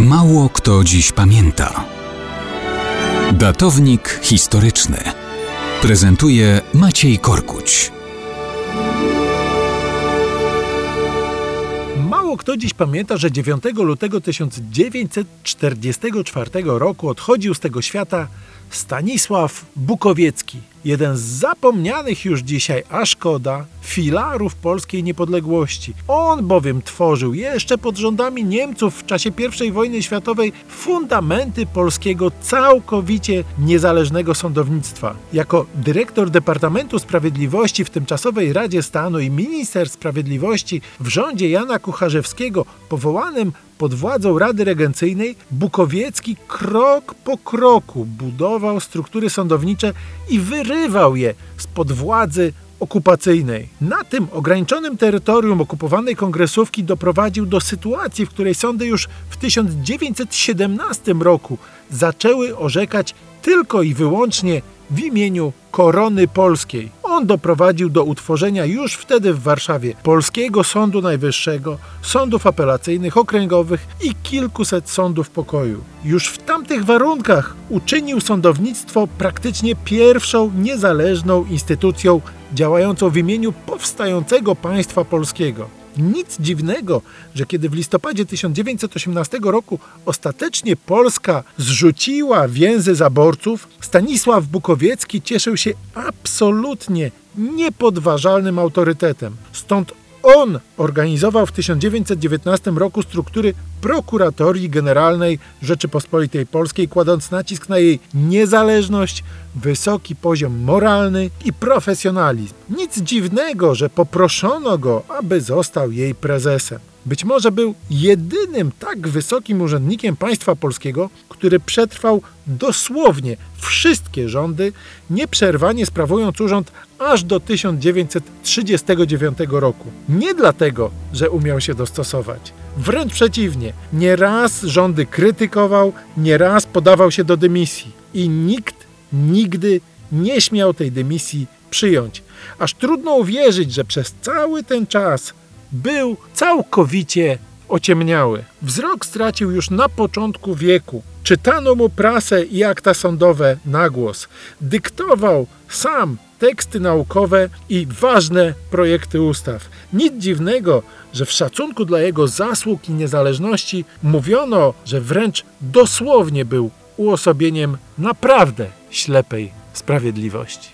Mało kto dziś pamięta. Datownik historyczny prezentuje Maciej Korkuć. Mało kto dziś pamięta, że 9 lutego 1944 roku odchodził z tego świata Stanisław Bukowiecki, jeden z zapomnianych już dzisiaj, a szkoda, filarów polskiej niepodległości. On bowiem tworzył jeszcze pod rządami Niemców w czasie I wojny światowej fundamenty polskiego całkowicie niezależnego sądownictwa. Jako dyrektor Departamentu Sprawiedliwości w tymczasowej Radzie Stanu i minister sprawiedliwości w rządzie Jana Kucharzewskiego powołanym pod władzą Rady Regencyjnej Bukowiecki krok po kroku budował struktury sądownicze i wyrywał je spod władzy okupacyjnej. Na tym ograniczonym terytorium okupowanej kongresówki doprowadził do sytuacji, w której sądy już w 1917 roku zaczęły orzekać tylko i wyłącznie w imieniu korony polskiej. On doprowadził do utworzenia już wtedy w Warszawie Polskiego Sądu Najwyższego, sądów apelacyjnych, okręgowych i kilkuset sądów pokoju. Już w tamtych warunkach uczynił sądownictwo praktycznie pierwszą niezależną instytucją działającą w imieniu powstającego państwa polskiego. Nic dziwnego, że kiedy w listopadzie 1918 roku ostatecznie Polska zrzuciła więzy zaborców, Stanisław Bukowiecki cieszył się absolutnie niepodważalnym autorytetem. Stąd on organizował w 1919 roku struktury Prokuratorii Generalnej Rzeczypospolitej Polskiej, kładąc nacisk na jej niezależność, wysoki poziom moralny i profesjonalizm. Nic dziwnego, że poproszono go, aby został jej prezesem. Być może był jedynym tak wysokim urzędnikiem państwa polskiego, który przetrwał dosłownie wszystkie rządy, nieprzerwanie sprawując urząd aż do 1939 roku. Nie dlatego, że umiał się dostosować. Wręcz przeciwnie, nieraz rządy krytykował, nieraz podawał się do dymisji i nikt nigdy nie śmiał tej dymisji przyjąć. Aż trudno uwierzyć, że przez cały ten czas był całkowicie ociemniały. Wzrok stracił już na początku wieku. Czytano mu prasę i akta sądowe na głos. Dyktował sam teksty naukowe i ważne projekty ustaw. Nic dziwnego, że w szacunku dla jego zasług i niezależności mówiono, że wręcz dosłownie był uosobieniem naprawdę ślepej sprawiedliwości.